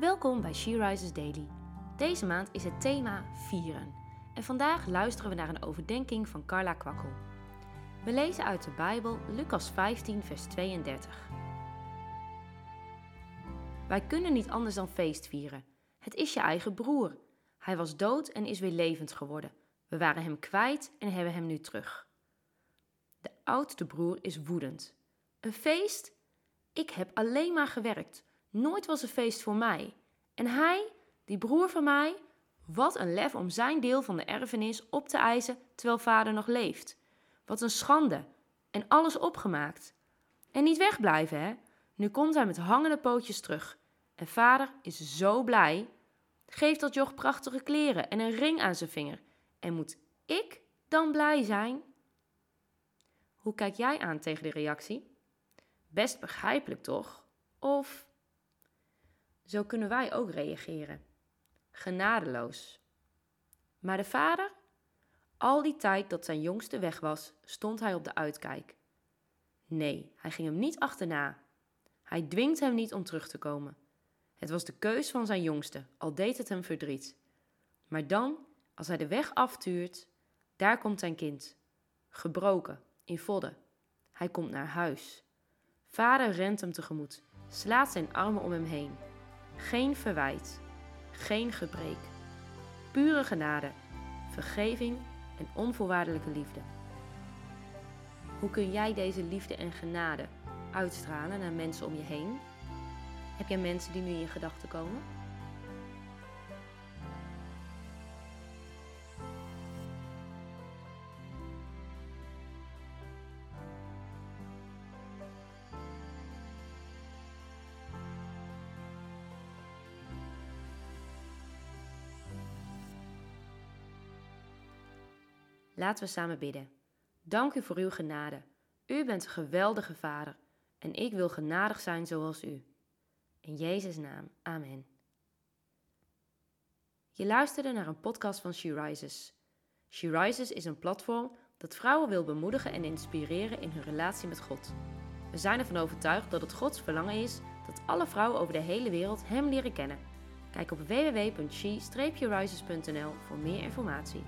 Welkom bij She Rises Daily. Deze maand is het thema vieren. En vandaag luisteren we naar een overdenking van Carla Kwakkel. We lezen uit de Bijbel Lucas 15, vers 32. Wij kunnen niet anders dan feest vieren. Het is je eigen broer. Hij was dood en is weer levend geworden. We waren hem kwijt en hebben hem nu terug. De oudste broer is woedend. Een feest? Ik heb alleen maar gewerkt. Nooit was een feest voor mij. En hij, die broer van mij, wat een lef om zijn deel van de erfenis op te eisen terwijl vader nog leeft. Wat een schande. En alles opgemaakt. En niet wegblijven, hè? Nu komt hij met hangende pootjes terug. En vader is zo blij. Geeft dat joch prachtige kleren en een ring aan zijn vinger. En moet ik dan blij zijn? Hoe kijk jij aan tegen die reactie? Best begrijpelijk toch? Of zo kunnen wij ook reageren. Genadeloos. Maar de vader? Al die tijd dat zijn jongste weg was, stond hij op de uitkijk. Nee, hij ging hem niet achterna. Hij dwingt hem niet om terug te komen. Het was de keus van zijn jongste, al deed het hem verdriet. Maar dan, als hij de weg aftuurt, daar komt zijn kind. Gebroken, in vodden. Hij komt naar huis. Vader rent hem tegemoet, slaat zijn armen om hem heen. Geen verwijt, geen gebrek. Pure genade, vergeving en onvoorwaardelijke liefde. Hoe kun jij deze liefde en genade uitstralen naar mensen om je heen? Heb jij mensen die nu in je gedachten komen? Laten we samen bidden. Dank u voor uw genade. U bent een geweldige Vader en ik wil genadig zijn zoals u. In Jezus' naam, amen. Je luisterde naar een podcast van She Rises. She Rises is een platform dat vrouwen wil bemoedigen en inspireren in hun relatie met God. We zijn ervan overtuigd dat het Gods verlangen is dat alle vrouwen over de hele wereld Hem leren kennen. Kijk op www.she-rises.nl voor meer informatie.